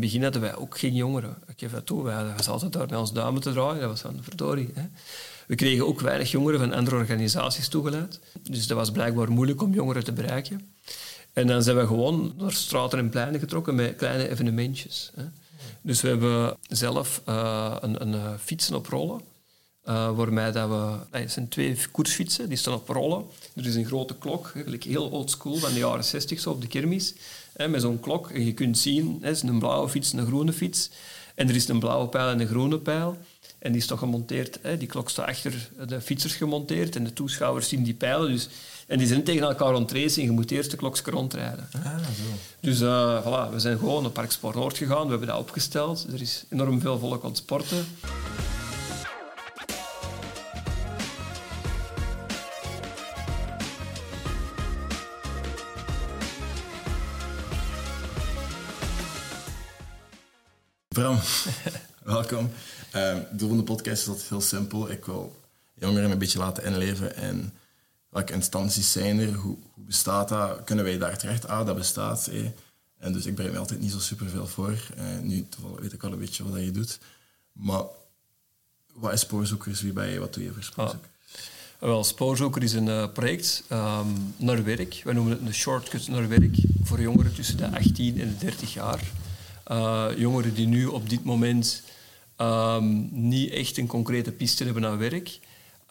het begin hadden wij ook geen jongeren. Ik geef dat toe, wij zaten daar met ons duimen te draaien. Dat was van verdorie. We kregen ook weinig jongeren van andere organisaties toegelaten. Dus dat was blijkbaar moeilijk om jongeren te bereiken. En dan zijn we gewoon naar straten en pleinen getrokken met kleine evenementjes. Hè. Dus we hebben zelf uh, een, een uh, fietsen op rollen. Uh, waarmee dat we... Het zijn twee koersfietsen, die staan op rollen. Er is een grote klok, heel old school, van de jaren 60 zo op de kermis. Hè, met zo'n klok. En je kunt zien, het is een blauwe fiets, een groene fiets. En er is een blauwe pijl en een groene pijl. En die is toch gemonteerd, hè, die klok staat achter de fietsers gemonteerd en de toeschouwers zien die pijlen. Dus, en die zijn tegen elkaar ontracen en je moet eerst de klokje rondrijden. Ah, zo. Dus uh, voilà, we zijn gewoon naar Park Noord gegaan, we hebben dat opgesteld. Er is enorm veel volk aan het sporten. Bram, welkom. Uh, het doel van de podcast is altijd heel simpel. Ik wil jongeren een beetje laten inleven en welke instanties zijn er, hoe, hoe bestaat dat, kunnen wij daar terecht? Ah, dat bestaat. Eh. En dus ik bereid me altijd niet zo superveel voor. Uh, nu weet ik al een beetje wat je doet. Maar wat is Spoorzoekers? Wie ben je? Wat doe je voor Spoorzoekers? Ah. Wel, Spoorzoeker is een uh, project um, naar werk. Wij noemen het een shortcut naar werk voor jongeren tussen de 18 en de 30 jaar. Uh, jongeren die nu op dit moment um, niet echt een concrete piste hebben naar werk.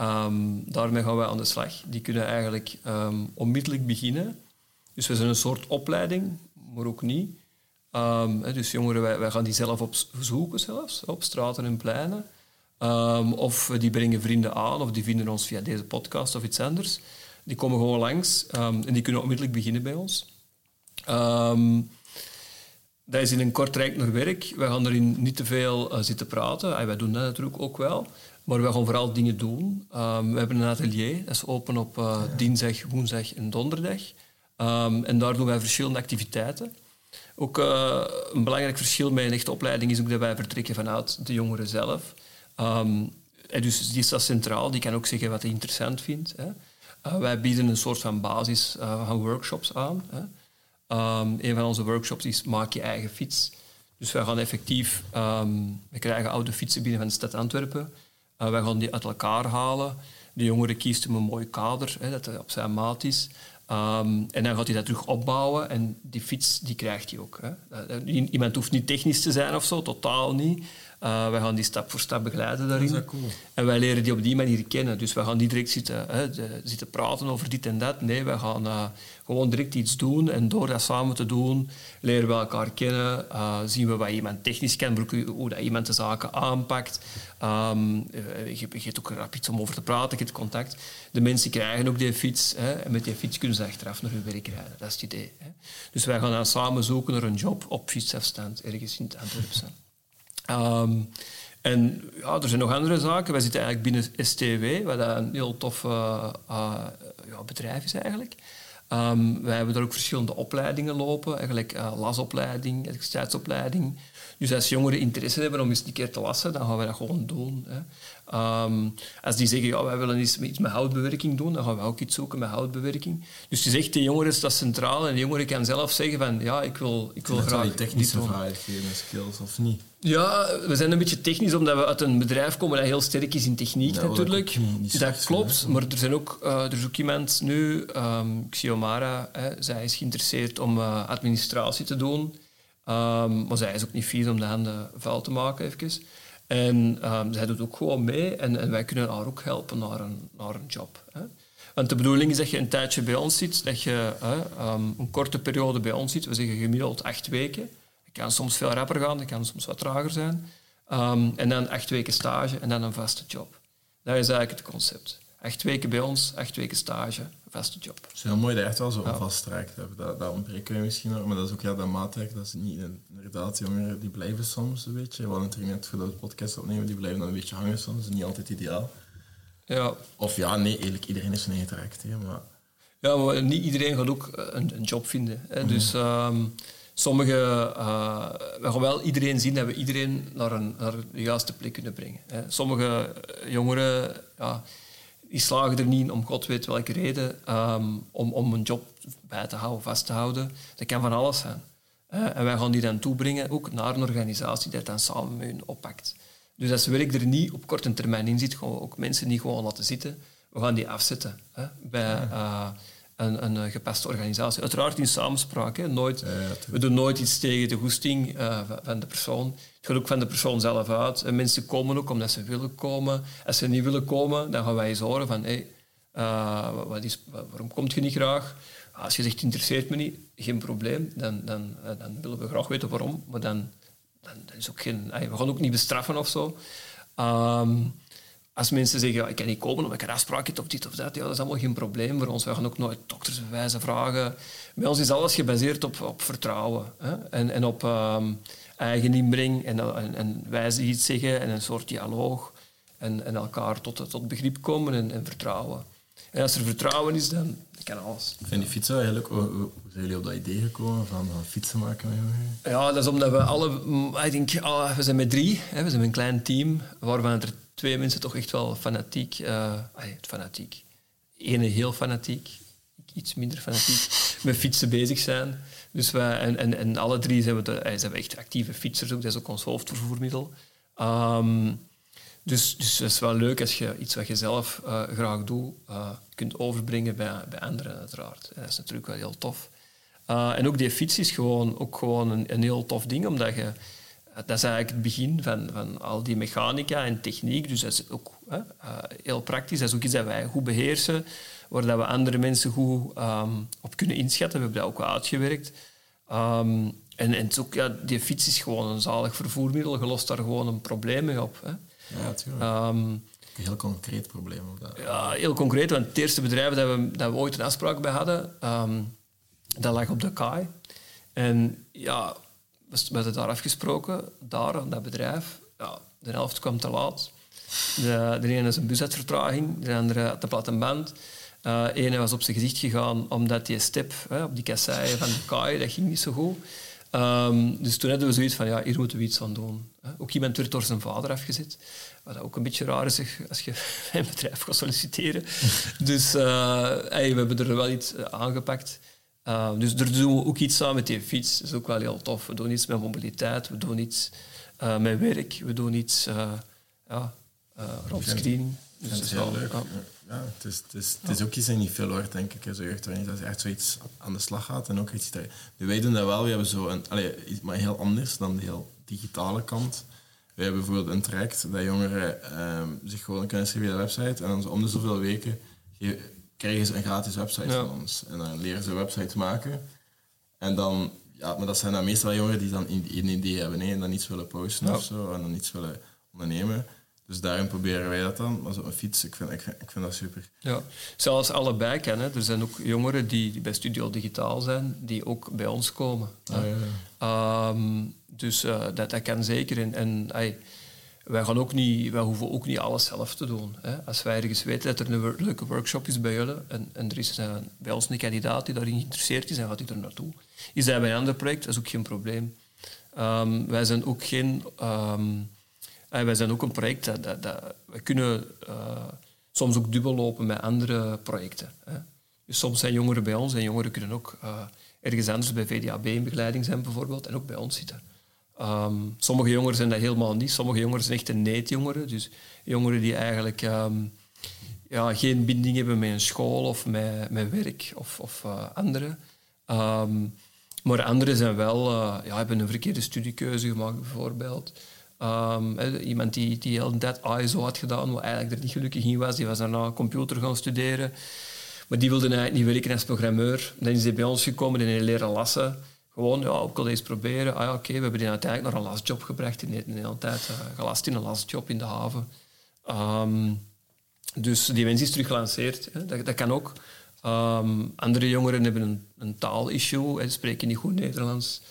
Um, daarmee gaan wij aan de slag. Die kunnen eigenlijk um, onmiddellijk beginnen. Dus we zijn een soort opleiding, maar ook niet. dus jongeren, wij, gaan die zelf opzoeken zelfs, op straten en pleinen. of die brengen vrienden aan, of die vinden ons via deze podcast of iets anders. Die komen gewoon langs en die kunnen onmiddellijk beginnen bij ons. Dat is in een kort rijk naar werk. We gaan erin niet te veel uh, zitten praten. En wij doen dat natuurlijk ook wel. Maar we gaan vooral dingen doen. Um, we hebben een atelier. Dat is open op uh, dinsdag, woensdag en donderdag. Um, en daar doen wij verschillende activiteiten. Ook uh, een belangrijk verschil met een echte opleiding is ook dat wij vertrekken vanuit de jongeren zelf. Um, en dus die staat centraal. Die kan ook zeggen wat hij interessant vindt. Hè. wij bieden een soort van basis van workshops aan. Hè. Um, een van onze workshops is maak je eigen fiets. Dus wij gaan effectief, um, we krijgen oude fietsen binnen van de stad Antwerpen. Uh, wij gaan die uit elkaar halen. De jongere kiest een mooi kader, hè, dat op zijn maat is. Um, en dan gaat hij dat terug opbouwen en die fiets die krijgt hij ook. Hè. Iemand hoeft niet technisch te zijn of zo, totaal niet. Uh, wij gaan die stap voor stap begeleiden daarin. Dat is cool. En wij leren die op die manier kennen. Dus we gaan niet direct zitten, hè, de, zitten praten over dit en dat. Nee, wij gaan uh, gewoon direct iets doen. En door dat samen te doen, leren we elkaar kennen. Uh, zien we wat iemand technisch kan, hoe dat iemand de zaken aanpakt. Um, je, je hebt ook rap iets om over te praten, je hebt contact. De mensen krijgen ook die fiets. Hè, en met die fiets kunnen ze achteraf naar hun werk rijden. Dat is het idee. Hè. Dus wij gaan dan samen zoeken naar een job op fietsafstand, ergens in het Antwerpse. Um, en ja, er zijn nog andere zaken. Wij zitten eigenlijk binnen STW, wat een heel tof uh, uh, ja, bedrijf is eigenlijk. Um, wij hebben daar ook verschillende opleidingen lopen, eigenlijk uh, lasopleiding, elektriciteitsopleiding. Dus als jongeren interesse hebben om eens een keer te lassen, dan gaan we dat gewoon doen. Hè. Um, als die zeggen, ja, wij willen iets, iets met houtbewerking doen, dan gaan we ook iets zoeken met houtbewerking. Dus je zegt, de jongeren staat centraal en de jongere kan zelf zeggen van, ja, ik wil, ik wil dat graag... die technische vaardigheden en skills, of niet? Ja, we zijn een beetje technisch, omdat we uit een bedrijf komen dat heel sterk is in techniek natuurlijk. niet- niet dat slecht klopt, maar er, zijn ook, eh, er is ook iemand nu, um, Xiomara, hè, zij is geïnteresseerd om eh, administratie te doen. Ehm, maar zij is ook niet vies om de handen vuil te maken, even. En ehm, zij doet ook gewoon mee en, wij kunnen haar ook helpen naar een, naar een job. Hè. Want de bedoeling is dat je een tijdje bij ons zit, dat je hè, ehm, een korte periode bij ons zit. We zeggen gemiddeld acht weken. Het kan soms veel rapper gaan, het kan soms wat trager zijn. Ehm, en dan acht weken stage en dan een vaste job. Dat is eigenlijk het concept. Acht weken bij ons, acht weken stage, vaste job. Het is heel mooi dat je echt wel zo Ja. vasttrekt. Dat, dat ontbreken we misschien nog, maar dat is ook ja, dat maatwerk. Dat is niet inderdaad, jongeren die blijven soms een beetje. We hadden het er net voor de podcast opnemen, die blijven dan een beetje hangen soms. Dat is niet altijd ideaal. Ja, Of ja, nee, eigenlijk iedereen is eigen traject. Hè, maar Ja, maar niet iedereen gaat ook eh, een, een job vinden. Hè. Dus ehm sommige, eh, we gaan wel iedereen zien dat we iedereen naar, een, naar de juiste plek kunnen brengen. Hè. Sommige eh, jongeren ja, die slagen er niet in, om god weet welke reden, ehm, om, om een job bij te houden, vast te houden. Dat kan van alles zijn. en wij gaan die dan toebrengen ook naar een organisatie die dat dan samen met hun oppakt. Dus als werk er niet op korte termijn in zit, gaan we ook mensen niet gewoon laten zitten. We gaan die afzetten hè, bij uh, een, een, gepaste organisatie. Uiteraard in samenspraak. Hè. Nooit, we doen nooit iets tegen de goesting uh, van de persoon. Het gaat ook van de persoon zelf uit. En mensen komen ook omdat ze willen komen. Als ze niet willen komen, dan gaan wij eens horen van... Hey, uh, wat is, waarom komt je niet graag? Als je zegt, interesseert me niet, geen probleem. Dan, dan, dan willen we graag weten waarom. Maar dan dan, is ook geen, we gaan ook niet bestraffen of zo. Um, als mensen zeggen, ik kan niet komen omdat ik een afspraak heb of dit of dat, ja, dat is allemaal geen probleem voor ons. We gaan ook nooit doktersbewijzen vragen. Bij ons is alles gebaseerd op, op vertrouwen hè? En, en op um, eigen inbreng en, en, en wijze iets zeggen en een soort dialoog. En, en elkaar tot, tot begrip komen en, en vertrouwen. En als er vertrouwen is, dan kan alles. Ik vind die fietsen eigenlijk, hoe, zijn jullie op dat idee gekomen van, van fietsen maken met Ja, dat is omdat we alle, ik denk, oh, we zijn met drie, hè, we zijn een klein team, waarvan er twee mensen toch echt wel fanatiek, uh, fanatiek, ene heel fanatiek, iets minder fanatiek, met fietsen bezig zijn. Dus wij, en, en, en alle drie zijn we, de, eh, zijn we echt actieve fietsers ook, dat is ook ons hoofdvervoermiddel. Um, dus, dus het is wel leuk als je iets wat je zelf uh, graag doet, uh, kunt overbrengen bij, bij anderen uiteraard. En dat is natuurlijk wel heel tof. Uh, en ook die fiets is gewoon, ook gewoon een, een heel tof ding, omdat je... Dat is eigenlijk het begin van, van al die mechanica en techniek. Dus dat is ook heel praktisch. Dat is ook iets dat wij goed beheersen, waar dat we andere mensen goed um, op kunnen inschatten. We hebben dat ook uitgewerkt. Um, en, en ook, ja, die fiets is gewoon een zalig vervoermiddel. Je lost daar gewoon een probleem mee op. Hè. Ja, natuurlijk. Um, een heel concreet probleem. Dat. Ja, heel concreet. Want het eerste bedrijf dat we, dat we ooit een afspraak bij hadden, dat lag op de kaai. En ja, we hadden daar afgesproken, daar, dat bedrijf. Ja, de helft kwam te laat. De, de ene is een busuitvertraging, de andere had de platte band. Uh, ene was op zijn gezicht gegaan omdat die step hè, op die kasseien van de kaai, dat ging niet zo goed. Um, dus toen hadden we zoiets van, ja, hier moeten we iets aan doen. Ook iemand werd door zijn vader afgezet. Wat ook een beetje raar is als je een bedrijf gaat solliciteren. dus hey, we hebben er wel iets eh, aangepakt. Uh, dus daar doen we ook iets aan met die fiets. Dat is ook wel heel tof. We doen iets met mobiliteit, we doen iets uh, met werk, we doen iets ja, rond screening. Dus dat is heel leuk. Ja. het, is, het, is, het is ook iets dat niet veel hoort, denk ik. Zo dat je echt zoiets aan de slag gaat. En ook iets dat, wij doen dat wel. We hebben zo een, allez, maar heel anders dan de heel digitale kant. We hebben bijvoorbeeld een traject dat jongeren ehm, zich gewoon kunnen schrijven via de website. En dan om de zoveel weken krijgen ze een gratis website van ons. En dan leren ze websites maken. En dan, ja, maar dat zijn dan meestal jongeren die dan een idee hebben nee, en dan iets willen posten of zo. En dan iets willen ondernemen. Dus daarin proberen wij dat dan. Maar zo'n fiets, ik vind, ik, vind, ik vind dat super. Ja, zelfs allebei kennen. Er zijn ook jongeren die, bij Studio Digitaal zijn, die ook bij ons komen. Ah, ja, ja. Um, dus uh, dat, dat kan zeker. En, en ay, wij, gaan ook niet, wij hoeven ook niet alles zelf te doen. Hè. Als wij ergens weten dat er een leuke workshop is bij jullie en, en er is bij ons een kandidaat die daarin geïnteresseerd is, dan gaat hij er naartoe. Is hij bij een ander project, dat is ook geen probleem. Um, wij zijn ook geen... Um, en wij zijn ook een project dat, dat, dat we kunnen uh, soms ook dubbel lopen met andere projecten. Hè. Dus soms zijn jongeren bij ons en jongeren kunnen ook uh, ergens anders bij VDAB in begeleiding zijn bijvoorbeeld en ook bij ons zitten. Um, sommige jongeren zijn dat helemaal niet. Sommige jongeren zijn echt een neetjongeren. Dus jongeren die eigenlijk um, ja, geen binding hebben met een school of met, met werk of, of uh, andere. Um, maar anderen zijn wel, uh, ja, hebben een verkeerde studiekeuze gemaakt bijvoorbeeld. Iemand die, die heel dat ISO had gedaan, wat eigenlijk er niet gelukkig in was. Die was daarna computer gaan studeren. Maar die wilde eigenlijk niet werken als programmeur. Dan is hij bij ons gekomen en hij leren lassen. Gewoon, ja, wil deze proberen. Ah ja, oké, we hebben die uiteindelijk naar een lastjob gebracht. Heeft een hele tijd uh, gelast in een lastjob in de haven. Um, dus die mens is terug gelanceerd. Hè. Dat, dat kan ook. Um, andere jongeren hebben een, een taalissue. Ze spreken niet goed Nederlands.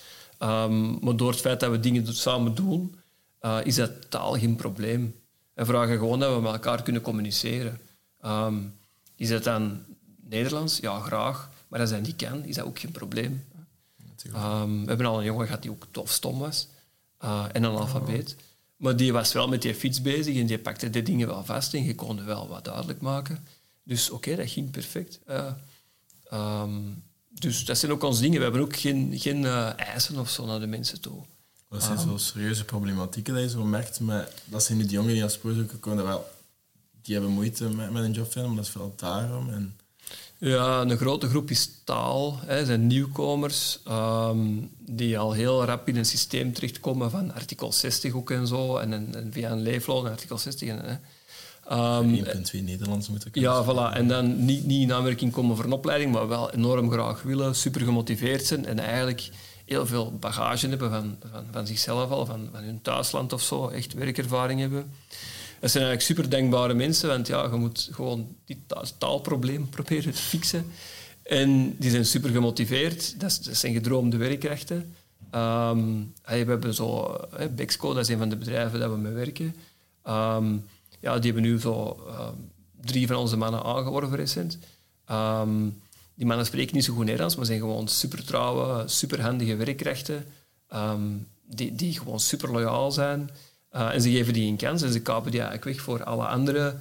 maar door het feit dat we dingen samen doen, uh, is dat taal geen probleem. We vragen gewoon dat we met elkaar kunnen communiceren. Is dat dan Nederlands? Ja, graag. Maar als hij niet kan, is dat ook geen probleem. Um, we hebben al een jongen gehad die ook tof stom was. Uh, en een alfabeet. Maar die was wel met die fiets bezig en die pakte de dingen wel vast en je kon wel wat duidelijk maken. Dus oké, okay, dat ging perfect. Uh, um, dus dat zijn ook onze dingen. We hebben ook geen, geen uh, eisen of zo naar de mensen toe. Wat zijn zo serieuze problematieken dat je zo merkt? Met, dat zijn nu die jongeren die aan spoorzoeken komen, wel, die hebben moeite met, met een job vinden, maar dat is vooral daarom. En... Ja, een grote groep is taal. Hè, zijn nieuwkomers um, die al heel rap in een systeem terechtkomen van artikel 60 ook en zo. En, en, via een leefloon artikel 60. En, hè. Um, 1,2 Nederlands moeten kunnen. Ja, voilà. En dan niet, niet in aanmerking komen voor een opleiding, maar wel enorm graag willen, super gemotiveerd zijn en eigenlijk heel veel bagage hebben van, van, van zichzelf al, van, van hun thuisland of zo, echt werkervaring hebben. Dat zijn eigenlijk super denkbare mensen, want ja, je moet gewoon die taalprobleem proberen te fixen. En die zijn super gemotiveerd, dat, zijn gedroomde werkrechten. Um, we hebben zo, Bexco, dat is een van de bedrijven dat we mee werken. Um, ja, die hebben nu zo um, drie van onze mannen aangeworven recent. Die mannen spreken niet zo goed Nederlands, maar zijn gewoon super trouwe, super handige werkrechten. Die, die gewoon super loyaal zijn. Uh, en ze geven die een kans en ze kapen die eigenlijk weg voor alle anderen.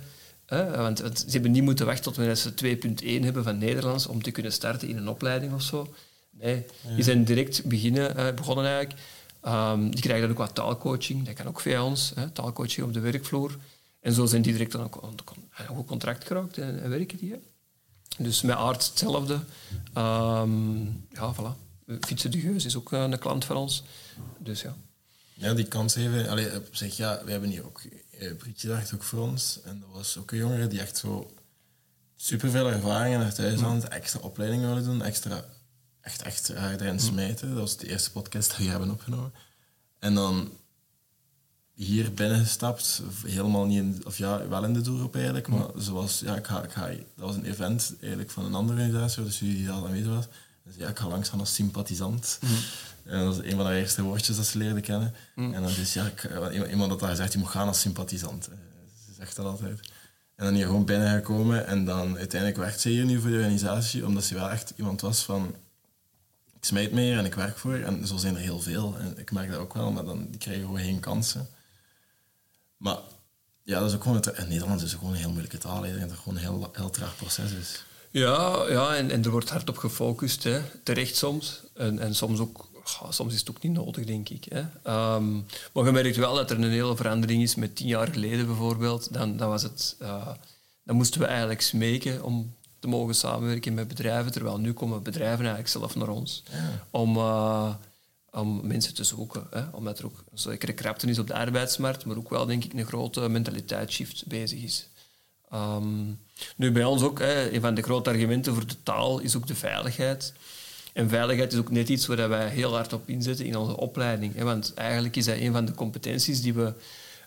Want, want, ze hebben niet moeten wachten tot wanneer ze 2.1 hebben van Nederlands om te kunnen starten in een opleiding of zo. Nee, die zijn direct beginnen, uh, begonnen eigenlijk. Um, die krijgen dan ook wat taalcoaching, dat kan ook via ons, hè, taalcoaching op de werkvloer. En zo zijn die direct dan ook, ook contract geraakt en, en werken die. Hè. Dus met aard hetzelfde. Um, ja, voilà. Fietsen de Geus is ook eh, een klant van ons. Dus ja. Ja, die kans even. Allee, zeg, ja, we hebben hier ook eh, Brietje dacht ook voor ons. En dat was ook een jongere die echt zo superveel ervaringen uit Duitsland, ja. extra opleidingen wilde doen, extra, echt, echt erin smijten. Dat was de eerste podcast die we hebben opgenomen. En dan hier binnengestapt, helemaal niet in, of ja, wel in de doelgroep eigenlijk, maar zoals, ja, ik ga, ik ga, dat was een event eigenlijk van een andere organisatie, dus jullie al aanwezig was. Dus ja, ik ga langs gaan als sympathisant. Mm. En dat is een van de eerste woordjes dat ze leerden kennen. Mm. En dan is ja, ik, iemand had daar gezegd, je moet gaan als sympathisant. Ze zegt dat altijd. En dan hier gewoon binnengekomen en dan uiteindelijk werkt ze hier nu voor de organisatie, omdat ze wel echt iemand was van ik smijt meer en ik werk voor. En zo zijn er heel veel. En ik merk dat ook wel, maar dan, die krijgen gewoon geen kansen. Maar ja, dat is ook gewoon het, en Nederlands is gewoon een heel moeilijke taal. Ik denk dat het gewoon een heel, heel traag proces is. Ja, ja en, en er wordt hard op gefocust. Hè. Terecht soms. En, en soms ook soms is het ook niet nodig, denk ik. Hè. Um, maar je merkt wel dat er een hele verandering is met tien jaar geleden bijvoorbeeld. Dan, dan, was het, uh, dan moesten we eigenlijk smeken om te mogen samenwerken met bedrijven, terwijl nu komen bedrijven eigenlijk zelf naar ons. Ja. Om, uh, om mensen te zoeken. Hè? Omdat er ook een zekere krapte is op de arbeidsmarkt, maar ook wel, denk ik, een grote mentaliteitsshift bezig is. Um, nu, bij ons ook, hè, een van de grote argumenten voor de taal is ook de veiligheid. En veiligheid is ook net iets waar wij heel hard op inzetten in onze opleiding. Hè? Want eigenlijk is dat een van de competenties die we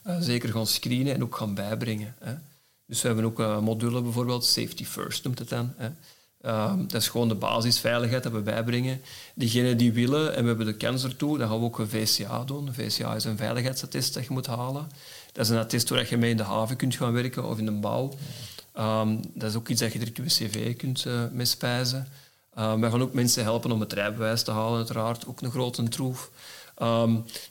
uh, zeker gaan screenen en ook gaan bijbrengen. Hè? Dus we hebben ook een module bijvoorbeeld, Safety First noemt het dan. Hè? Ehm, dat is gewoon de basisveiligheid dat we bijbrengen. Diegenen die willen, en we hebben de kans ertoe, dan gaan we ook een VCA doen. Een VCA is een veiligheidsattest dat je moet halen. Dat is een attest waar je mee in de haven kunt gaan werken of in de bouw. Ehm, dat is ook iets dat je direct je cv kunt uh, mee spijzen. Um, we gaan ook mensen helpen om het rijbewijs te halen, uiteraard. Ook een grote troef.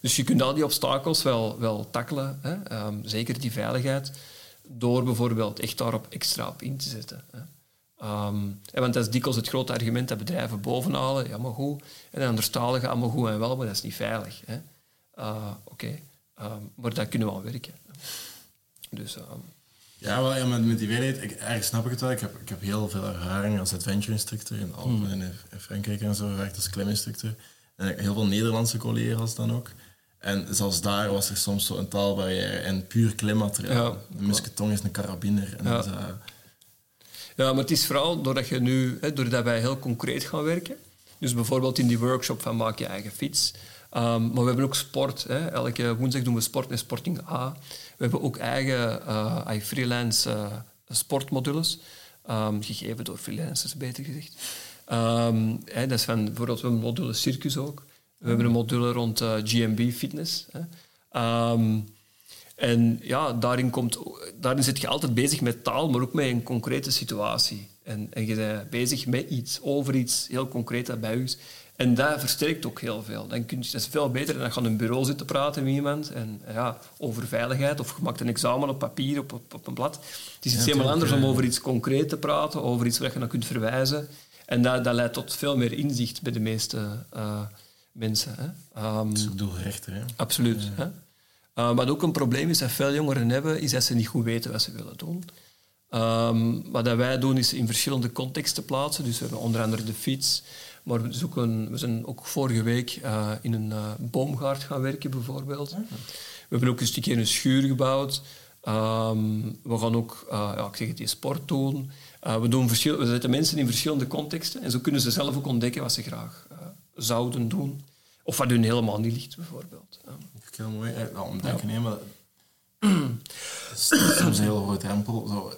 dus je kunt al die obstakels wel, wel tackelen. Hè? zeker die veiligheid. Door bijvoorbeeld echt daarop extra op in te zetten. Hè? Um, want dat is dikwijls het grote argument dat bedrijven bovenhalen. Ja, maar goed. En anderstaligen allemaal goed en wel, maar dat is niet veilig. Uh, Oké. Maar dat kunnen we al werken. Dus. Ja, wel, ja, met, met die veiligheid, ik, eigenlijk snap ik het wel. Ik heb, ik heb heel veel ervaring als adventure instructor in Alpen hmm. en in Frankrijk en zo gewerkt als kliminstructor. En heel veel Nederlandse collega's dan ook. En zelfs daar was er soms zo een taalbarrière en puur klimmateriaal. Ja, een musketong is een karabiner. En ja. Ja, maar het is vooral doordat, je nu, hè, doordat wij heel concreet gaan werken. Dus bijvoorbeeld in die workshop van maak je eigen fiets. Um, maar we hebben ook sport. Hè. Elke woensdag doen we sport met Sporting A. We hebben ook eigen uh, freelance uh, sportmodules. Um, gegeven door freelancers, beter gezegd. Um, hè, dat is van, bijvoorbeeld, we een module circus ook. We hebben een module rond uh, GMB fitness. Hè. En ja, daarin, komt, daarin zit je altijd bezig met taal, maar ook met een concrete situatie. En, en je bent bezig met iets, over iets heel concreet dat bij u is. En dat versterkt ook heel veel. Dan kun je, dat is veel beter dan gaan in een bureau zitten praten met iemand en, ja, over veiligheid. Of je maakt een examen op papier, op, op, op een blad. Het is iets helemaal anders om over iets concreet te praten, over iets waar je naar kunt verwijzen. En dat, dat leidt tot veel meer inzicht bij de meeste uh, mensen. Hè. Um, is ook doelgerichter, hè? Absoluut. Hè. Uh, wat ook een probleem is dat veel jongeren hebben, is dat ze niet goed weten wat ze willen doen. Um, wat dat wij doen is in verschillende contexten plaatsen. Dus we hebben onder andere de fiets, maar we, zoeken, we zijn ook vorige week uh, in een uh, boomgaard gaan werken bijvoorbeeld. We hebben ook een stukje een schuur gebouwd. Um, we gaan ook, ja, ik zeg het, die sport doen. we, doen verschil, we zetten mensen in verschillende contexten en zo kunnen ze zelf ook ontdekken wat ze graag zouden doen. Of wat hun helemaal niet ligt, bijvoorbeeld. Ja. Ik heel mooi. Ja, ontdekken, ja. maar dat is soms een heel groot drempel. Zo,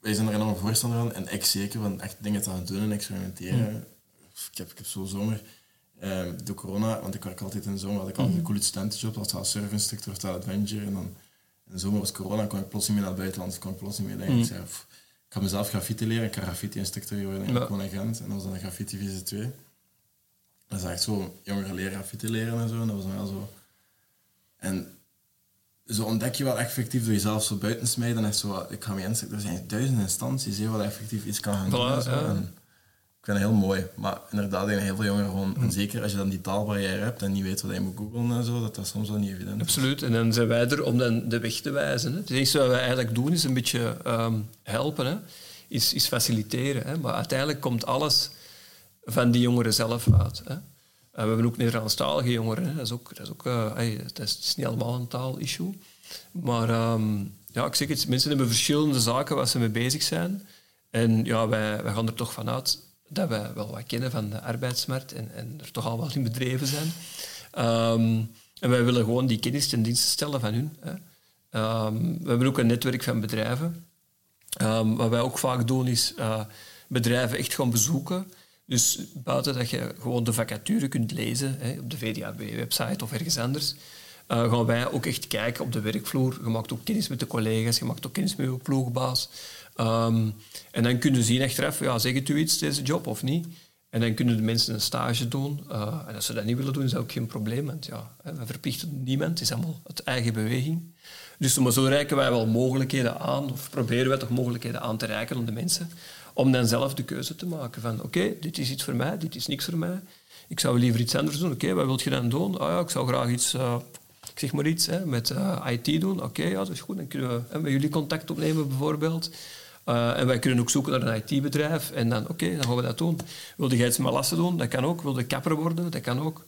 wij zijn er enorm voorstander van, en ik zeker, van echt dingen te gaan doen en experimenteren. Ik heb, ik heb zo zomer, eh, door corona, want ik werk altijd in de zomer, had ik altijd een coole studentenjob als surfinstructor of adventure. En dan in de zomer was corona, kwam ik plots niet meer naar het buitenland, kwam ik plots niet meer denken. Ik zei, ik ga mezelf graffiti leren, ik ga graffiti-instructeur worden in ja. Gent. En dat was dan een graffiti visie 2. Dat is echt zo, jongeren leren graffiti leren en zo. En dat was wel zo... En zo ontdek je wel effectief door jezelf zo buiten smijten. En zo, ik ga inzetten. Er zijn duizenden instanties die wel effectief iets kan gaan doen. Ik vind het heel mooi. Maar inderdaad, zijn heel veel jongeren gewoon, en zeker als je dan die taalbarrière hebt en niet weet wat je moet googlen en zo, dat dat soms wel niet evident is. Absoluut. En dan zijn wij er om dan de weg te wijzen. Hè. Het enige wat wij eigenlijk doen is een beetje ehm, helpen, hè. Is, is faciliteren. Hè. Maar uiteindelijk komt alles van die jongeren zelf uit. Hè. we hebben ook Nederlandstalige jongeren. Hè. Dat is ook, dat is ook uh, dat is, het is niet allemaal een taalissue. Maar um, ja, ik zeg het, mensen hebben verschillende zaken waar ze mee bezig zijn. En ja, wij, wij gaan er toch vanuit dat wij wel wat kennen van de arbeidsmarkt en, en er toch al wel in bedreven zijn. Um, en wij willen gewoon die kennis ten dienste stellen van hun. Hè. Um, we hebben ook een netwerk van bedrijven. wat wij ook vaak doen is uh, bedrijven echt gaan bezoeken dus buiten dat je gewoon de vacature kunt lezen hè, op de VDAB-website of ergens anders, uh, gaan wij ook echt kijken op de werkvloer. Je maakt ook kennis met de collega's, je maakt ook kennis met je ploegbaas. Um, en dan kunnen zien achteraf, ja, zegt u iets, deze job, of niet? En dan kunnen de mensen een stage doen. Uh, en als ze dat niet willen doen, is dat ook geen probleem. Want ja, we verplichten niemand, het is allemaal het eigen beweging. Dus zo reiken wij wel mogelijkheden aan, of proberen wij toch mogelijkheden aan te reiken aan de mensen om dan zelf de keuze te maken van oké, dit is iets voor mij, dit is niks voor mij. Ik zou liever iets anders doen. Oké, wat wil je dan doen? Ah ja, ik zou graag iets, uh, ik zeg maar iets, hè, met eh, IT doen. Oké, ja, dat is goed. Dan kunnen we hè, met jullie contact opnemen bijvoorbeeld. Uh, en wij kunnen ook zoeken naar een IT-bedrijf. En dan, oké, dan gaan we dat doen. Wilde jij iets met lassen doen? Dat kan ook. Wilde kapper worden? Dat kan ook.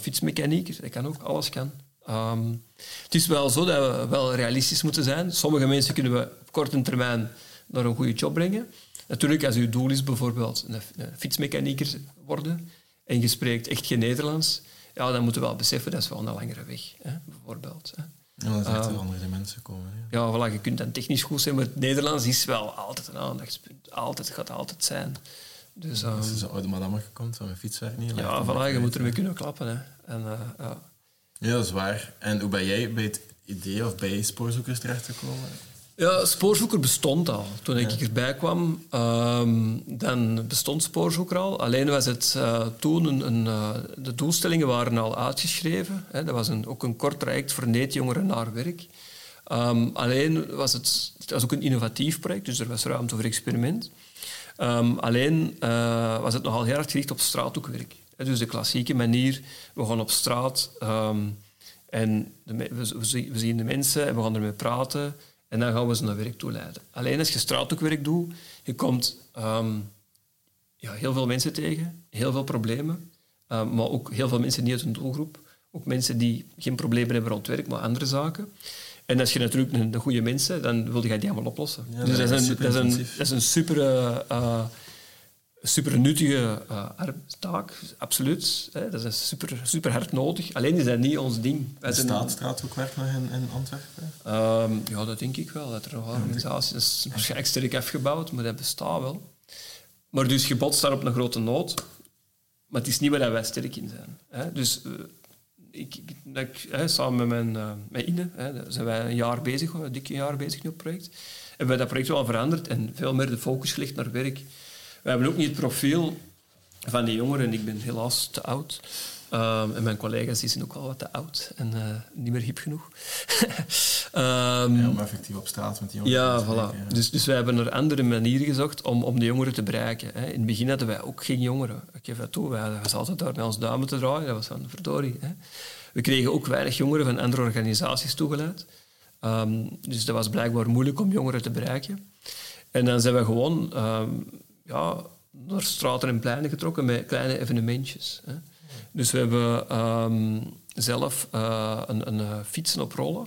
fietsmechanieker? Dat kan ook. Alles kan. Um, het is wel zo dat we wel realistisch moeten zijn. Sommige mensen kunnen we op korte termijn naar een goede job brengen. Natuurlijk, als uw doel is bijvoorbeeld een, fietsmechanieker worden en je spreekt echt geen Nederlands, ja, dan moeten we wel beseffen dat is wel een langere weg, hè, bijvoorbeeld. Hè. Ja, dat is echt uh, andere mensen komen. Ja, ja voilà, je kunt dan technisch goed zijn, maar het Nederlands is wel altijd een aandachtspunt. Altijd, het gaat altijd zijn. Dus, um, Als je zo'n oude madame komt van mijn fietswerk niet. Ja, voilà, je moet ermee kunnen klappen. Hè. En, uh, ja. ja, dat is waar. En hoe ben jij bij het idee of bij spoorzoekers terechtgekomen? Ja, Spoorzoeker bestond al. Toen ik erbij kwam, um, dan bestond Spoorzoeker al. Alleen was het uh, toen een, een uh, de doelstellingen waren al uitgeschreven. Hè. Dat was een, ook een kort traject voor neetjongeren naar werk. Um, alleen was het, het was ook een innovatief project, dus er was ruimte voor experiment. Um, alleen uh, was het nogal heel erg gericht op straathoekwerk. Dus de klassieke manier, we gaan op straat en de, we, we zien de mensen en we gaan ermee praten. En dan gaan we ze naar werk toe leiden. Alleen als je straathoekwerk doet, je komt um, ja, heel veel mensen tegen, heel veel problemen, um, maar ook heel veel mensen niet uit een doelgroep. Ook mensen die geen problemen hebben rond werk, maar andere zaken. En als je natuurlijk een, een goede mensen, dan wil je die allemaal oplossen. Ja, dus dat, is een, dat, is een, dat is een super uh, super nuttige uh, taak, absoluut. Hè. Dat is super, super hard nodig. Alleen is dat niet ons ding. Wij Bestaat straathoekwerk nog in, in Antwerpen? Um, ja, dat denk ik wel. Dat er nog organisaties is waarschijnlijk sterk afgebouwd, maar dat bestaat wel. Maar dus je botst daar op een grote nood. Maar het is niet waar wij sterk in zijn. Hè. Dus uh, ik, ik, hè, samen met, mijn, uh, met Ine hè, zijn wij een jaar bezig, een dikke jaar bezig nu op het project. Hebben wij dat project wel veranderd en veel meer de focus gelegd naar werk we hebben ook niet het profiel van die jongeren. Ik ben helaas te oud. Ehm, en mijn collega's die zijn ook al wat te oud en eh, niet meer hip genoeg. um, ja, om effectief op straat met die jongeren ja, te voilà. ja. Dus, dus wij hebben er andere manieren gezocht om, om de jongeren te bereiken. Hè. In het begin hadden wij ook geen jongeren. Ik geef dat toe, wij zaten daar met ons duimen te draaien. Dat was van verdorie. Hè. We kregen ook weinig jongeren van andere organisaties toegeleid. Ehm, dus dat was blijkbaar moeilijk om jongeren te bereiken. En dan zijn we gewoon ja, naar straten en pleinen getrokken met kleine evenementjes. Hè. Dus we hebben ehm, zelf eh, een, een eh, fietsen op rollen,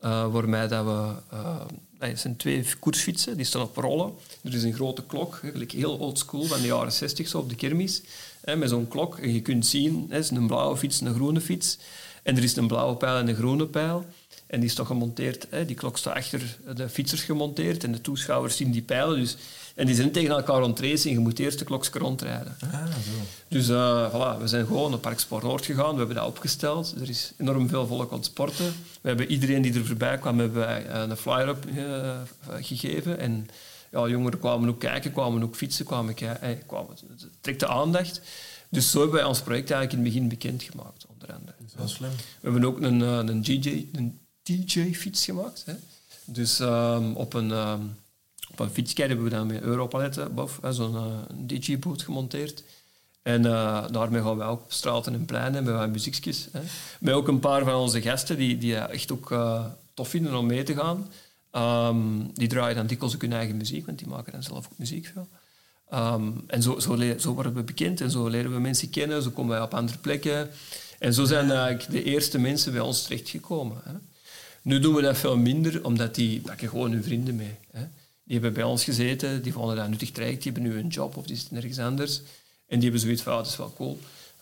uh, waarmee dat we... zijn twee koersfietsen, die staan op rollen. Er is een grote klok, eigenlijk heel old school, van de jaren 60 zo op de kermis, hè, met zo'n klok. En je kunt zien, het is een blauwe fiets, een groene fiets. En er is een blauwe pijl en een groene pijl. En die is toch gemonteerd, hè, die klok staat achter de fietsers gemonteerd en de toeschouwers zien die pijlen. Dus, en die zijn tegen elkaar ontracen en je moet eerst de klokje rondrijden. Ah, zo. Dus uh, voilà, we zijn gewoon naar Park Sport Noord gegaan, we hebben dat opgesteld. Er is enorm veel volk aan het sporten. We hebben iedereen die er voorbij kwam, hebben wij een flyer-up uh, gegeven. En ja, jongeren kwamen ook kijken, kwamen ook fietsen, kwamen kijken. Kwamen, het trekt de aandacht. Dus zo hebben wij ons project eigenlijk in het begin bekendgemaakt, onder andere. Dat is slim. We hebben ook een, een, DJ, een DJ-fiets gemaakt. Hè. Dus um, op een, um, op een hebben we dan met Europaletten boven zo'n uh, DJ-boot gemonteerd. En uh, daarmee gaan wij ook op straten en pleinen met wat muziekjes. Hè. Met ook een paar van onze gasten die, die echt ook uh, tof vinden om mee te gaan. Um, die draaien dan dikwijls ook hun eigen muziek, want die maken dan zelf ook muziek veel. En zo, zo, zo, worden we bekend en zo leren we mensen kennen, zo komen wij op andere plekken. En zo zijn eigenlijk de eerste mensen bij ons terechtgekomen. Hè. Nu doen we dat veel minder, omdat die pakken gewoon hun vrienden mee. Hè. Die hebben bij ons gezeten, die vonden dat nuttig traject, die hebben nu een job of die zitten ergens anders. En die hebben zoiets van, ah, dat is wel cool.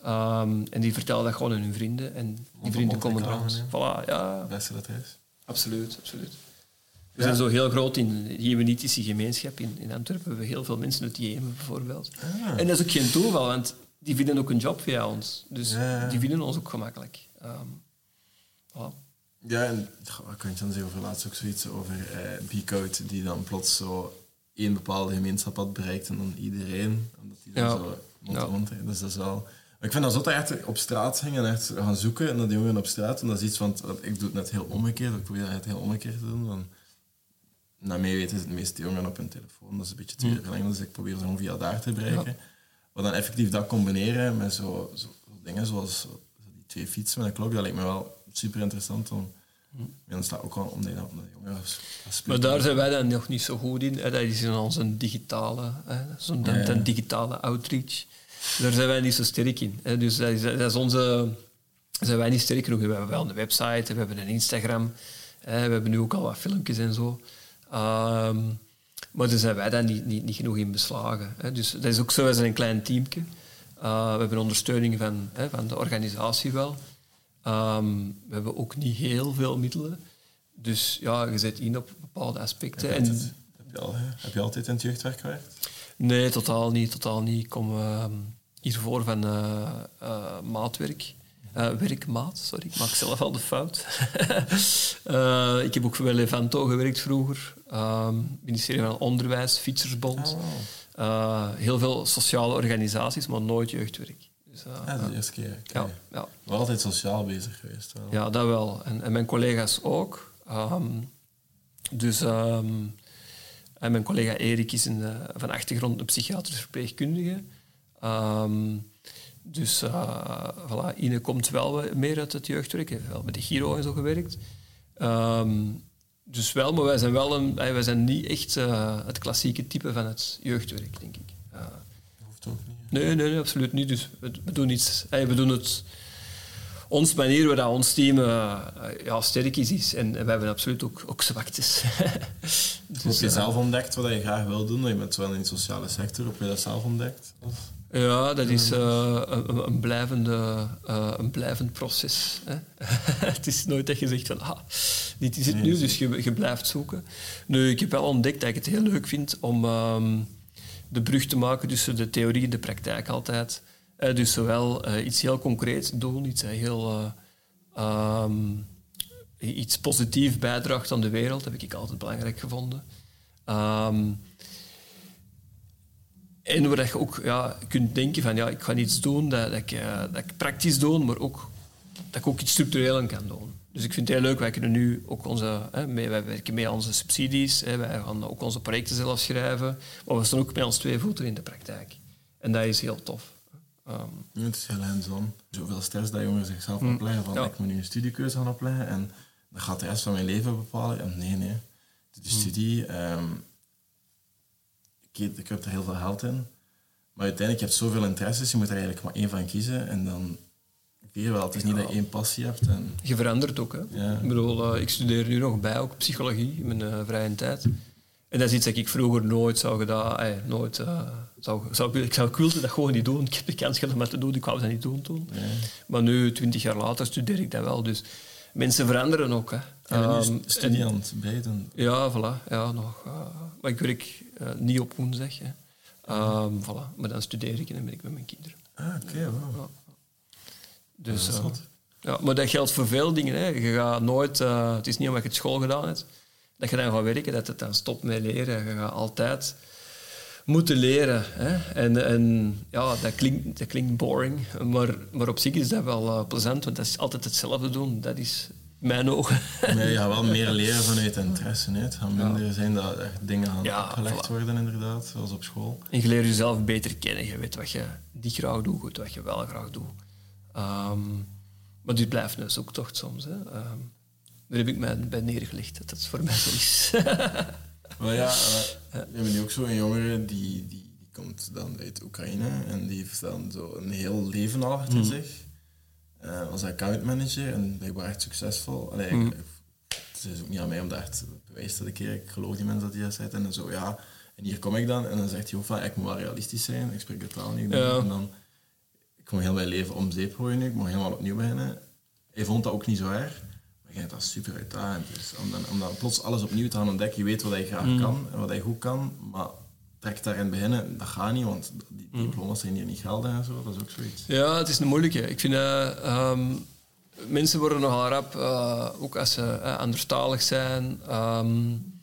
Um, en die vertellen dat gewoon aan hun vrienden. En die vrienden komen ons. Voilà, ja. Beste dat is. Absoluut, absoluut. We zijn zo heel groot in de jemenitische gemeenschap. In, in Antwerpen hebben we heel veel mensen uit Jemen bijvoorbeeld. Ah. En dat is ook geen toeval, want die vinden ook een job via ons. Dus Ja. die vinden ons ook gemakkelijk. Um, voilà. Ja, en wat kan je dan zeggen over laatst ook zoiets over eh Beacode, die dan plots zo één bepaalde gemeenschap had bereikt en dan iedereen. Omdat die dan Ja. zo mond Ja. te hè. Dus dat is wel... Ik vind dat zo dat echt op straat gingen en echt gaan zoeken naar die jongeren op straat. En dat is iets van... Ik doe het net heel omgekeerd. Ik probeer net heel omgekeerd te doen. Want naar mij weten de meeste jongeren op hun telefoon. Dat is een beetje tweede verlenging. Dus ik probeer ze gewoon via daar te bereiken. Maar dan effectief dat combineren met zo, zo dingen zoals zo die twee fietsen met een klok, dat lijkt me wel super interessant. Om, ja, staat ook wel dat omdat de jongeren Maar daar zijn wij dan nog niet zo goed in. Hè. Dat is in onze digitale. Zo'n Ja, ja. de digitale outreach. Daar zijn wij niet zo sterk in. Hè. Dus dat is, dat is onze... Zijn wij niet sterk genoeg. We hebben wel een website, we hebben een Instagram. Hè. We hebben nu ook al wat filmpjes en zo. Ehm, maar daar zijn wij dan niet, niet, niet genoeg in beslagen. Hè. Dus dat is ook zo, wij zijn een klein teamje. Uh, we hebben ondersteuning van, hè, van de organisatie wel. Ehm, we hebben ook niet heel veel middelen. Dus ja, je zet in op bepaalde aspecten. Heb je, En, altijd, heb, je al, heb je altijd in het jeugdwerk gewerkt? nee, totaal niet. Totaal niet. Ik kom ehm, hiervoor van eh, eh, maatwerk. Eh, werkmaat, sorry, ik maak zelf al de fout. Ik heb ook bij Levanto gewerkt vroeger. Ehm ministerie van Onderwijs, Fietsersbond. Oh. Heel veel sociale organisaties, maar nooit jeugdwerk. Dus, Ja, dat is de eerste keer. ja, ja. Wel altijd sociaal bezig geweest. Wel. Ja, dat wel. En, en mijn collega's ook. Ehm, dus, ehm, en mijn collega Erik is een, van achtergrond een psychiatrisch verpleegkundige. Ehm, dus eh voilà, Ine komt wel meer uit het jeugdwerk. Heeft wel bij de Giro en zo gewerkt. Dus wel, maar wij zijn, wel een, wij zijn niet echt eh, het klassieke type van het jeugdwerk, denk ik. Eh, Nee, nee, nee, absoluut niet. Dus we, we doen iets. eh, we doen het. Ons manier waar dat ons team eh, ja, sterk is, is. En, we hebben absoluut ook, ook zwaktes. Dus, heb je eh, zelf ontdekt wat je graag wil doen? Je bent wel in de sociale sector. Heb je dat zelf ontdekt? Of? ja, dat is eh, een, een, blijvende, eh, een blijvend proces. Hè? het is nooit dat je zegt van, ah, dit is het Nee, nu, dus je, je blijft zoeken. Nu, ik heb wel ontdekt dat ik het heel leuk vind om ehm, de brug te maken tussen de theorie en de praktijk altijd. Eh, dus zowel eh, iets heel concreets doen, iets heel... ehm, iets positief bijdraagt aan de wereld, heb ik altijd belangrijk gevonden. Ehm, En waar je ook ja, kunt denken van ja, ik ga iets doen dat, dat, ik, dat ik praktisch doe, maar ook dat ik ook iets structureel kan doen. Dus ik vind het heel leuk, wij kunnen nu ook onze, hè, mee, wij werken mee aan onze subsidies, hè, wij gaan ook onze projecten zelf schrijven, maar we staan ook met ons twee voeten in de praktijk. En dat is heel tof. Um, het is heel hands-on. Zoveel stress dat jongeren zichzelf mm, opleggen van ik moet nu een studiekeuze gaan opleggen en dat gaat de rest van mijn leven bepalen. Ja, nee, nee. De mm. studie, um, ik, ik heb er heel veel geld in, maar uiteindelijk heb je zoveel interesses, je moet er eigenlijk maar één van kiezen en dan weer wel. Het is niet dat je één passie hebt. En... Je verandert ook. Hè? Ik bedoel, uh, ik studeer nu nog bij, ook psychologie, in mijn uh, vrije tijd. En dat is iets dat ik vroeger nooit zou gedaan. Eh, nooit, uh, zou, zou, ik, zou, ik wilde dat gewoon niet doen. Ik heb de kans gehad om dat te doen, ik wou dat niet doen toen. Ja. Maar nu, twintig jaar later, studeer ik dat wel. Dus mensen veranderen ook. Hè. Ja, um, het bijten. Ja, voilà. Ja, nog, maar ik werk niet op woensdag. Hè. Um, voilà. Maar dan studeer ik en dan ben ik met mijn kinderen. Ah, oké, okay, wow. Dus, uh, ja, maar dat geldt voor veel dingen. Hè. Je gaat nooit, het is niet omdat je het school gedaan hebt, dat je dan gaat werken, dat het dan stopt met leren. Je gaat altijd moeten leren. Hè. En, en ja, dat klinkt, dat klinkt boring, maar, maar op zich is dat wel uh, plezant, want dat is altijd hetzelfde doen. Dat is mijn ogen. Nee, je gaat wel meer leren vanuit interesse. Hè. Het gaat minder zijn dat dingen gaan ja, opgelegd worden, inderdaad, zoals op school. En je leert jezelf beter kennen. Je weet wat je niet graag doet, wat je wel graag doet. Um, maar dit blijft een zoektocht soms. Hè. Um, daar heb ik mij bij neergelegd, dat het voor mij zo is. maar ja, we hebben nu ook zo een jongere die, die, die, komt dan uit Oekraïne en die heeft dan zo een heel leven al achter mm. zich. Uh, als accountmanager en blijkbaar echt succesvol. Allee, mm. het is ook niet aan mij om dat echt bewijs te keren. Ik geloof die mensen dat die dat zegt. En dan zo, ja, en hier kom ik dan. En dan zegt hij ook van, ik moet wel realistisch zijn. Ik spreek de taal niet. Ja. En dan, ik moet heel mijn leven om zeep gooien nu. Ik moet helemaal opnieuw beginnen. Hij vond dat ook niet zo erg ja, dat is super uitdagend. Dus om, dan, om dan plots alles opnieuw te gaan ontdekken, je weet wat hij graag mm. kan en wat hij goed kan, maar trek daarin beginnen, dat gaat niet, want die mm. diploma's zijn hier niet geldig en zo, dat is ook zoiets. Ja, het is een moeilijke. Ik vind, uh, mensen worden nogal rap, uh, ook als ze uh, anderstalig zijn. Um,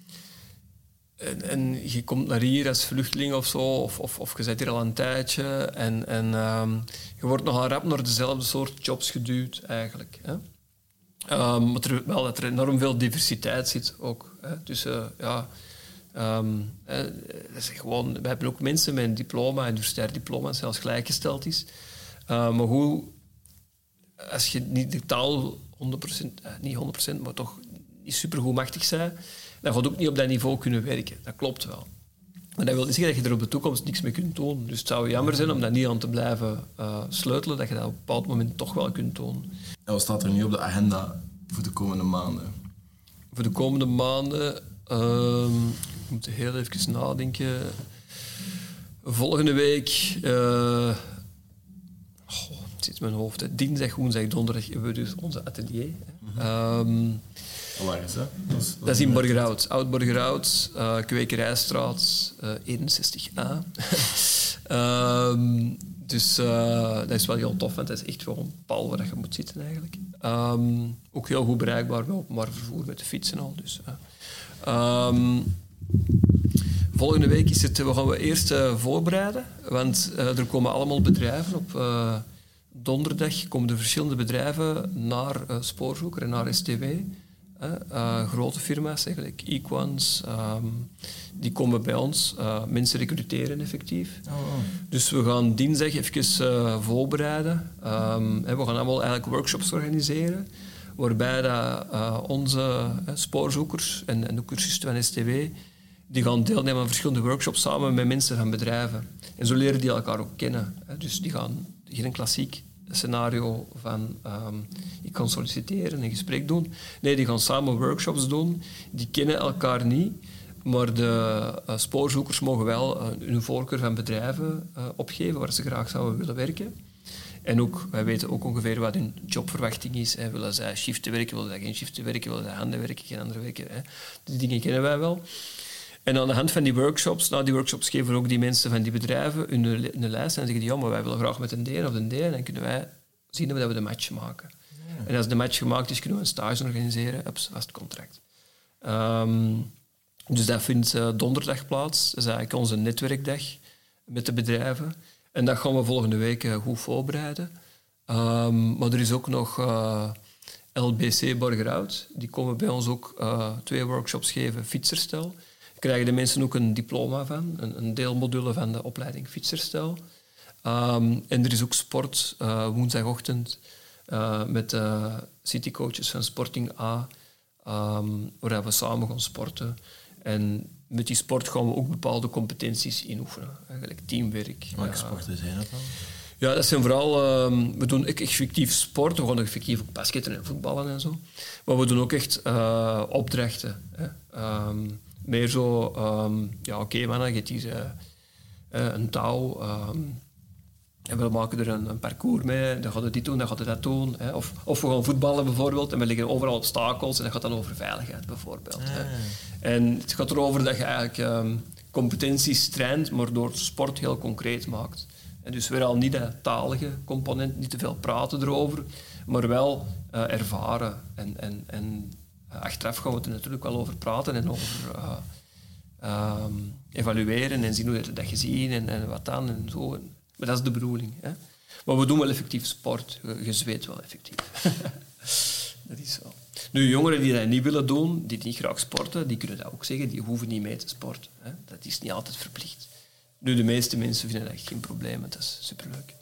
en, en, je komt naar hier als vluchteling of zo, of, of, of je zit hier al een tijdje, en, en um, je wordt nogal rap naar dezelfde soort jobs geduwd, eigenlijk. Hè? Um, maar er, wel dat er enorm veel diversiteit zit ook. Hè, tussen, ja, um, hè, is gewoon, we hebben ook mensen met een diploma, universitair diploma, zelfs gelijkgesteld is. Maar hoe, als je niet de taal 100%, eh, niet 100%, maar toch niet supergoed machtig bent, dan gaat ook niet op dat niveau kunnen werken. Dat klopt wel. Maar dat wil niet zeggen dat je er op de toekomst niks mee kunt doen. Dus het zou jammer zijn om dat niet aan te blijven uh, sleutelen, dat je dat op een bepaald moment toch wel kunt doen. En wat staat er nu op de agenda voor de komende maanden? Voor de komende maanden... Um, ik moet heel even nadenken. Volgende week... Uh, oh, het zit in mijn hoofd. Dinsdag, woensdag, donderdag hebben we dus onze atelier. Mm -hmm. Dat? Is, in Borgerhout. Oud Borgerhout, uh, Kwekerijstraat uh, 61a. um, dus uh, dat is wel heel tof, want dat is echt gewoon pal waar je moet zitten eigenlijk. Um, ook heel goed bereikbaar bij openbaar vervoer met de fiets en al. Dus, um, volgende week is het, we gaan we eerst voorbereiden, want er komen allemaal bedrijven op donderdag komen er verschillende bedrijven naar Spoorzoeker en naar STW. Uh, grote firma's, eigenlijk, Equans, um, die komen bij ons uh, mensen recruteren effectief. Oh, oh. Dus we gaan dinsdag even uh, voorbereiden. Um, we gaan allemaal eigenlijk workshops organiseren, waarbij dat, onze spoorzoekers en, en de cursisten van STW die gaan deelnemen aan verschillende workshops samen met mensen van bedrijven. En zo leren die elkaar ook kennen. Dus die gaan geen klassiek scenario van um, ik kan solliciteren en een gesprek doen. Nee, die gaan samen workshops doen. Die kennen elkaar niet, maar de uh, spoorzoekers mogen wel uh, hun voorkeur van bedrijven uh, opgeven waar ze graag zouden willen werken. En ook, wij weten ook ongeveer wat hun jobverwachting is. Hè. Willen zij shiften werken, willen zij geen shiften werken, willen zij handen werken, geen andere werken. Hè. Die dingen kennen wij wel. En aan de hand van die workshops, na die workshops geven ook die mensen van die bedrijven hun, hun lijst en zeggen die, ja, maar wij willen graag met een D of een D. En dan kunnen wij zien dat we de match maken. En als de match gemaakt is, kunnen we een stage organiseren op vast contract. Um, dus dat vindt uh, donderdag plaats. Dat is eigenlijk onze netwerkdag. met de bedrijven. En dat gaan we volgende week eh, goed voorbereiden. Ehm, maar er is ook nog uh, LBC Borgerhout. Die komen bij ons ook twee workshops geven, fietserstel. Krijgen de mensen ook een diploma van, een, een deelmodule van de opleiding fietserstel. Um, en er is ook sport woensdagochtend met citycoaches van Sporting A, um, waar we samen gaan sporten. En met die sport gaan we ook bepaalde competenties inoefenen. Eigenlijk teamwerk. Welke sporten zijn dat dan? Ja, dat zijn vooral... Um, we doen effectief sport. We gaan effectief ook basketten en voetballen en zo. Maar we doen ook echt uh, opdrachten. Hè. Um, meer zo... Um, ja, oké, okay, man, je hebt hier uh, een touw... En we maken er een, een, parcours mee, dan gaat het dit doen, dan gaat het dat doen. Hè. Of, of we gaan voetballen bijvoorbeeld en we liggen overal obstakels en dat gaat dan over veiligheid bijvoorbeeld. Hè. Ah. En het gaat erover dat je eigenlijk um, competenties traint, maar door sport heel concreet maakt. En dus weer al niet dat talige component, niet te veel praten erover, maar wel uh, ervaren. En, en, en achteraf gaan we er natuurlijk wel over praten en over uh, um, evalueren en zien hoe je dat gezien en, en wat dan en zo. Maar dat is de bedoeling. Hè? Maar we doen wel effectief sport. Je, zweet wel effectief. dat is zo. Nu, jongeren die dat niet willen doen, die niet graag sporten, die kunnen dat ook zeggen. Die hoeven niet mee te sporten. Hè? Dat is niet altijd verplicht. Nu, de meeste mensen vinden dat geen probleem. Dat is superleuk.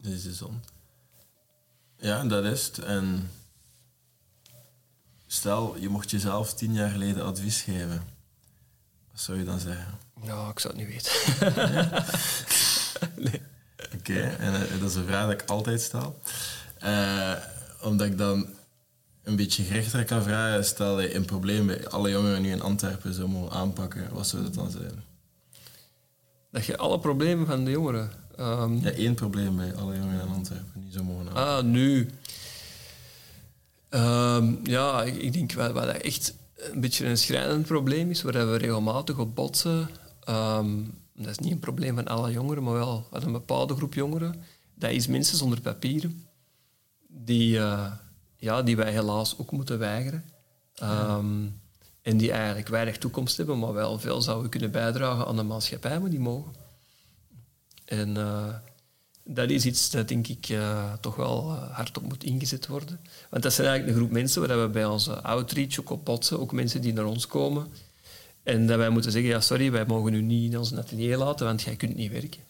Dat is de zon. Ja, dat is stel, je mocht jezelf tien jaar geleden advies geven. Wat zou je dan zeggen? Nou, ik zou het niet weten. nee. Oké, en uh, dat is een vraag die ik altijd stel. Uh, omdat ik dan een beetje gerechter kan vragen. Stel je een probleem bij alle jongeren nu in Antwerpen zou mogen aanpakken, wat zou dat dan zijn? Dat je alle problemen van de jongeren... Um... Ja, één probleem bij alle jongeren in Antwerpen niet zou mogen aanpakken. Ah, nu... Um, ja, ik, denk wel dat echt een beetje een schrijnend probleem is, waar we regelmatig op botsen. Um, dat is niet een probleem van alle jongeren, maar wel van een bepaalde groep jongeren. Dat is mensen zonder papieren, die, uh, ja, die wij helaas ook moeten weigeren. Um, en die eigenlijk weinig toekomst hebben, maar wel veel zouden kunnen bijdragen aan de maatschappij, maar die mogen. En uh, dat is iets dat denk ik uh, toch wel hard op moet ingezet worden. Want dat zijn eigenlijk een groep mensen waar we bij onze outreach ook op botsen, ook mensen die naar ons komen en dat wij moeten zeggen, ja sorry, wij mogen u niet in ons atelier laten, want jij kunt niet werken.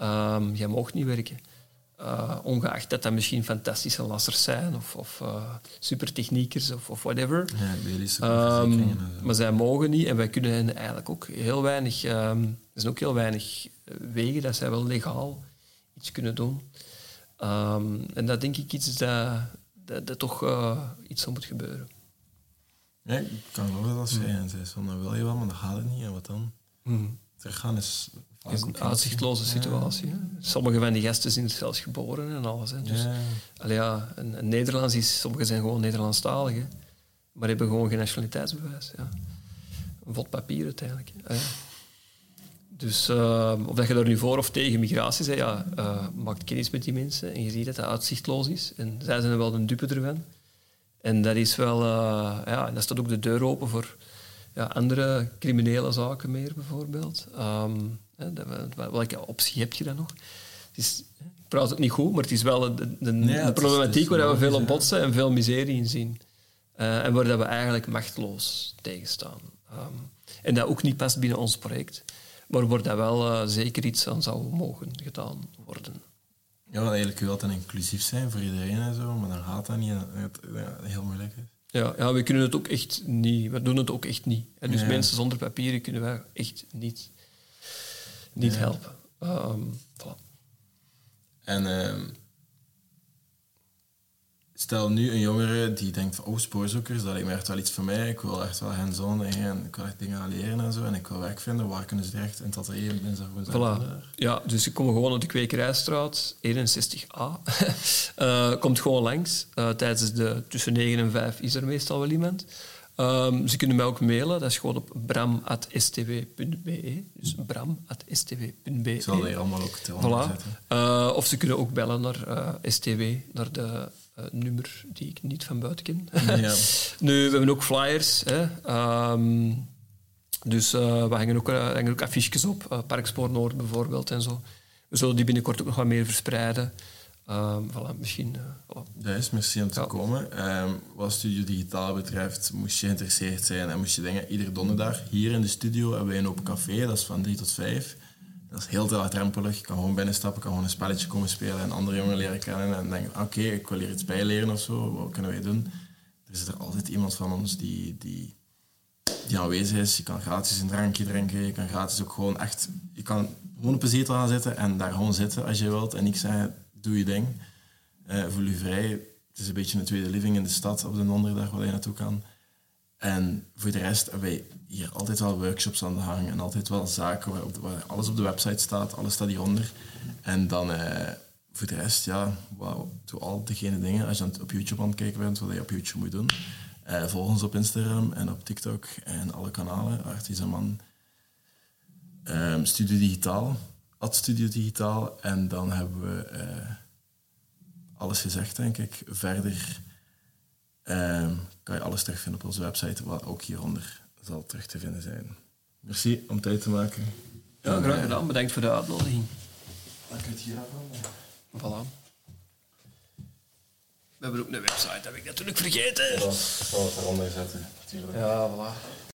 Um, jij mag niet werken. Uh, ongeacht dat dat misschien fantastische lassers zijn of, of uh, supertechniekers of, of whatever. Ja, um, maar zij mogen niet en wij kunnen hen eigenlijk ook heel weinig... Um, er zijn ook heel weinig wegen dat zij wel legaal iets kunnen doen. en dat denk ik iets dat, dat, dat toch uh, iets moet gebeuren. Ja, ik kan geloven dat zij en zei van, dat wil je wel, maar dat gaat het niet. En wat dan? Mm. Teruggaan is... is een uitzichtloze situatie. Ja. Sommige van die gasten zijn zelfs geboren en alles. Hè. Dus, ja. Allee, Nederlands is... Sommigen zijn gewoon Nederlandstalig, hè, maar hebben gewoon geen nationaliteitsbewijs. Ja. Een vod papier uiteindelijk. Ah. Dus uh, of dat je daar nu voor of tegen migratie bent, ja, uh, maak kennis met die mensen en je ziet dat dat uitzichtloos is. En zij zijn er wel een dupe ervan. En dat is wel, uh, ja, dat staat ook de deur open voor ja, andere criminele zaken meer, bijvoorbeeld. Um, hè, welke optie heb je dan nog? Het is, ik praat het niet goed, maar het is wel de, de, nee, de problematiek waar we veel op botsen en veel miserie in zien. Uh, en waar dat we eigenlijk machteloos tegen staan. Um, en dat ook niet past binnen ons project, maar waar dat wel uh, zeker iets aan zou mogen gedaan worden. Ja, want eigenlijk wil dan inclusief zijn voor iedereen en zo, maar dan gaat dat niet. Het, ja, heel moeilijk is. Ja, ja, we kunnen het ook echt niet. We doen het ook echt niet. En dus mensen zonder papieren kunnen wij echt niet, niet helpen. Um, voilà. En uh, stel nu een jongere die denkt van, oh, spoorzoekers, dat lijkt me echt wel iets voor mij. Ik wil echt wel hands-on en ik wil echt dingen leren en zo. En ik wil werk vinden. Waar kunnen ze terecht? In het atelier in voilà. Ja, dus ik kom gewoon op de Kwekerijstraat, 61A. uh, komt gewoon langs. Uh, tijdens de tussen 9 en 5 is er meestal wel iemand. Um, ze kunnen mij ook mailen, dat is gewoon op bram.stw.be. Dus bram.stw.be. Ik zal hier allemaal ook te voilà. zetten. Uh, of ze kunnen ook bellen naar uh, STW, naar de uh, nummer die ik niet van buiten ken. Ja. nu, we hebben ook flyers. Hè. Um, Dus uh, we hangen ook, uh, hangen ook affiches op, Parkspoor Noord bijvoorbeeld en zo. We zullen die binnenkort ook nog wat meer verspreiden. Um, voilà, misschien... Voilà. Dat is, merci om te ja. komen. Um, wat Studio Digitaal betreft, moest je geïnteresseerd zijn en moest je denken, iedere donderdag hier in de studio hebben wij een open café, dat is van drie tot vijf. Dat is heel laagdrempelig. Je kan gewoon binnenstappen, kan gewoon een spelletje komen spelen en andere jongen leren kennen en denken, oké, ik wil hier iets bijleren of zo, wat kunnen wij doen? Er is er altijd iemand van ons die, die, die aanwezig is. Je kan gratis een drankje drinken, je kan gratis ook gewoon echt... Je kan gewoon op een zetel gaan zitten en daar gewoon zitten als je wilt en ik zeggen, doe je ding. Uh, voel je vrij. Het is een beetje een tweede living in de stad op de donderdag waar je naartoe kan. En voor de rest hebben wij hier altijd wel workshops aan de hang en altijd wel zaken waar, alles op de website staat, alles staat hieronder. En dan uh, voor de rest, ja, wow, doe al degene dingen. Als je op YouTube aan het kijken bent, wat je op YouTube moet doen. Uh, volg ons op Instagram en op TikTok en alle kanalen. Artisanman, um, Studio Digitaal, Ad Studio Digitaal. En dan hebben we uh, alles gezegd, denk ik. Verder um, kan je alles terugvinden op onze website, wat ook hieronder zal terug te vinden zijn. Merci om tijd te maken. Ja, graag gedaan. Bedankt voor de uitnodiging. Dan kan je het hier afhalen. Voilà. We hebben ook een website, heb ik natuurlijk vergeten. Dat zal het eronder zetten, natuurlijk. Ja, voilà.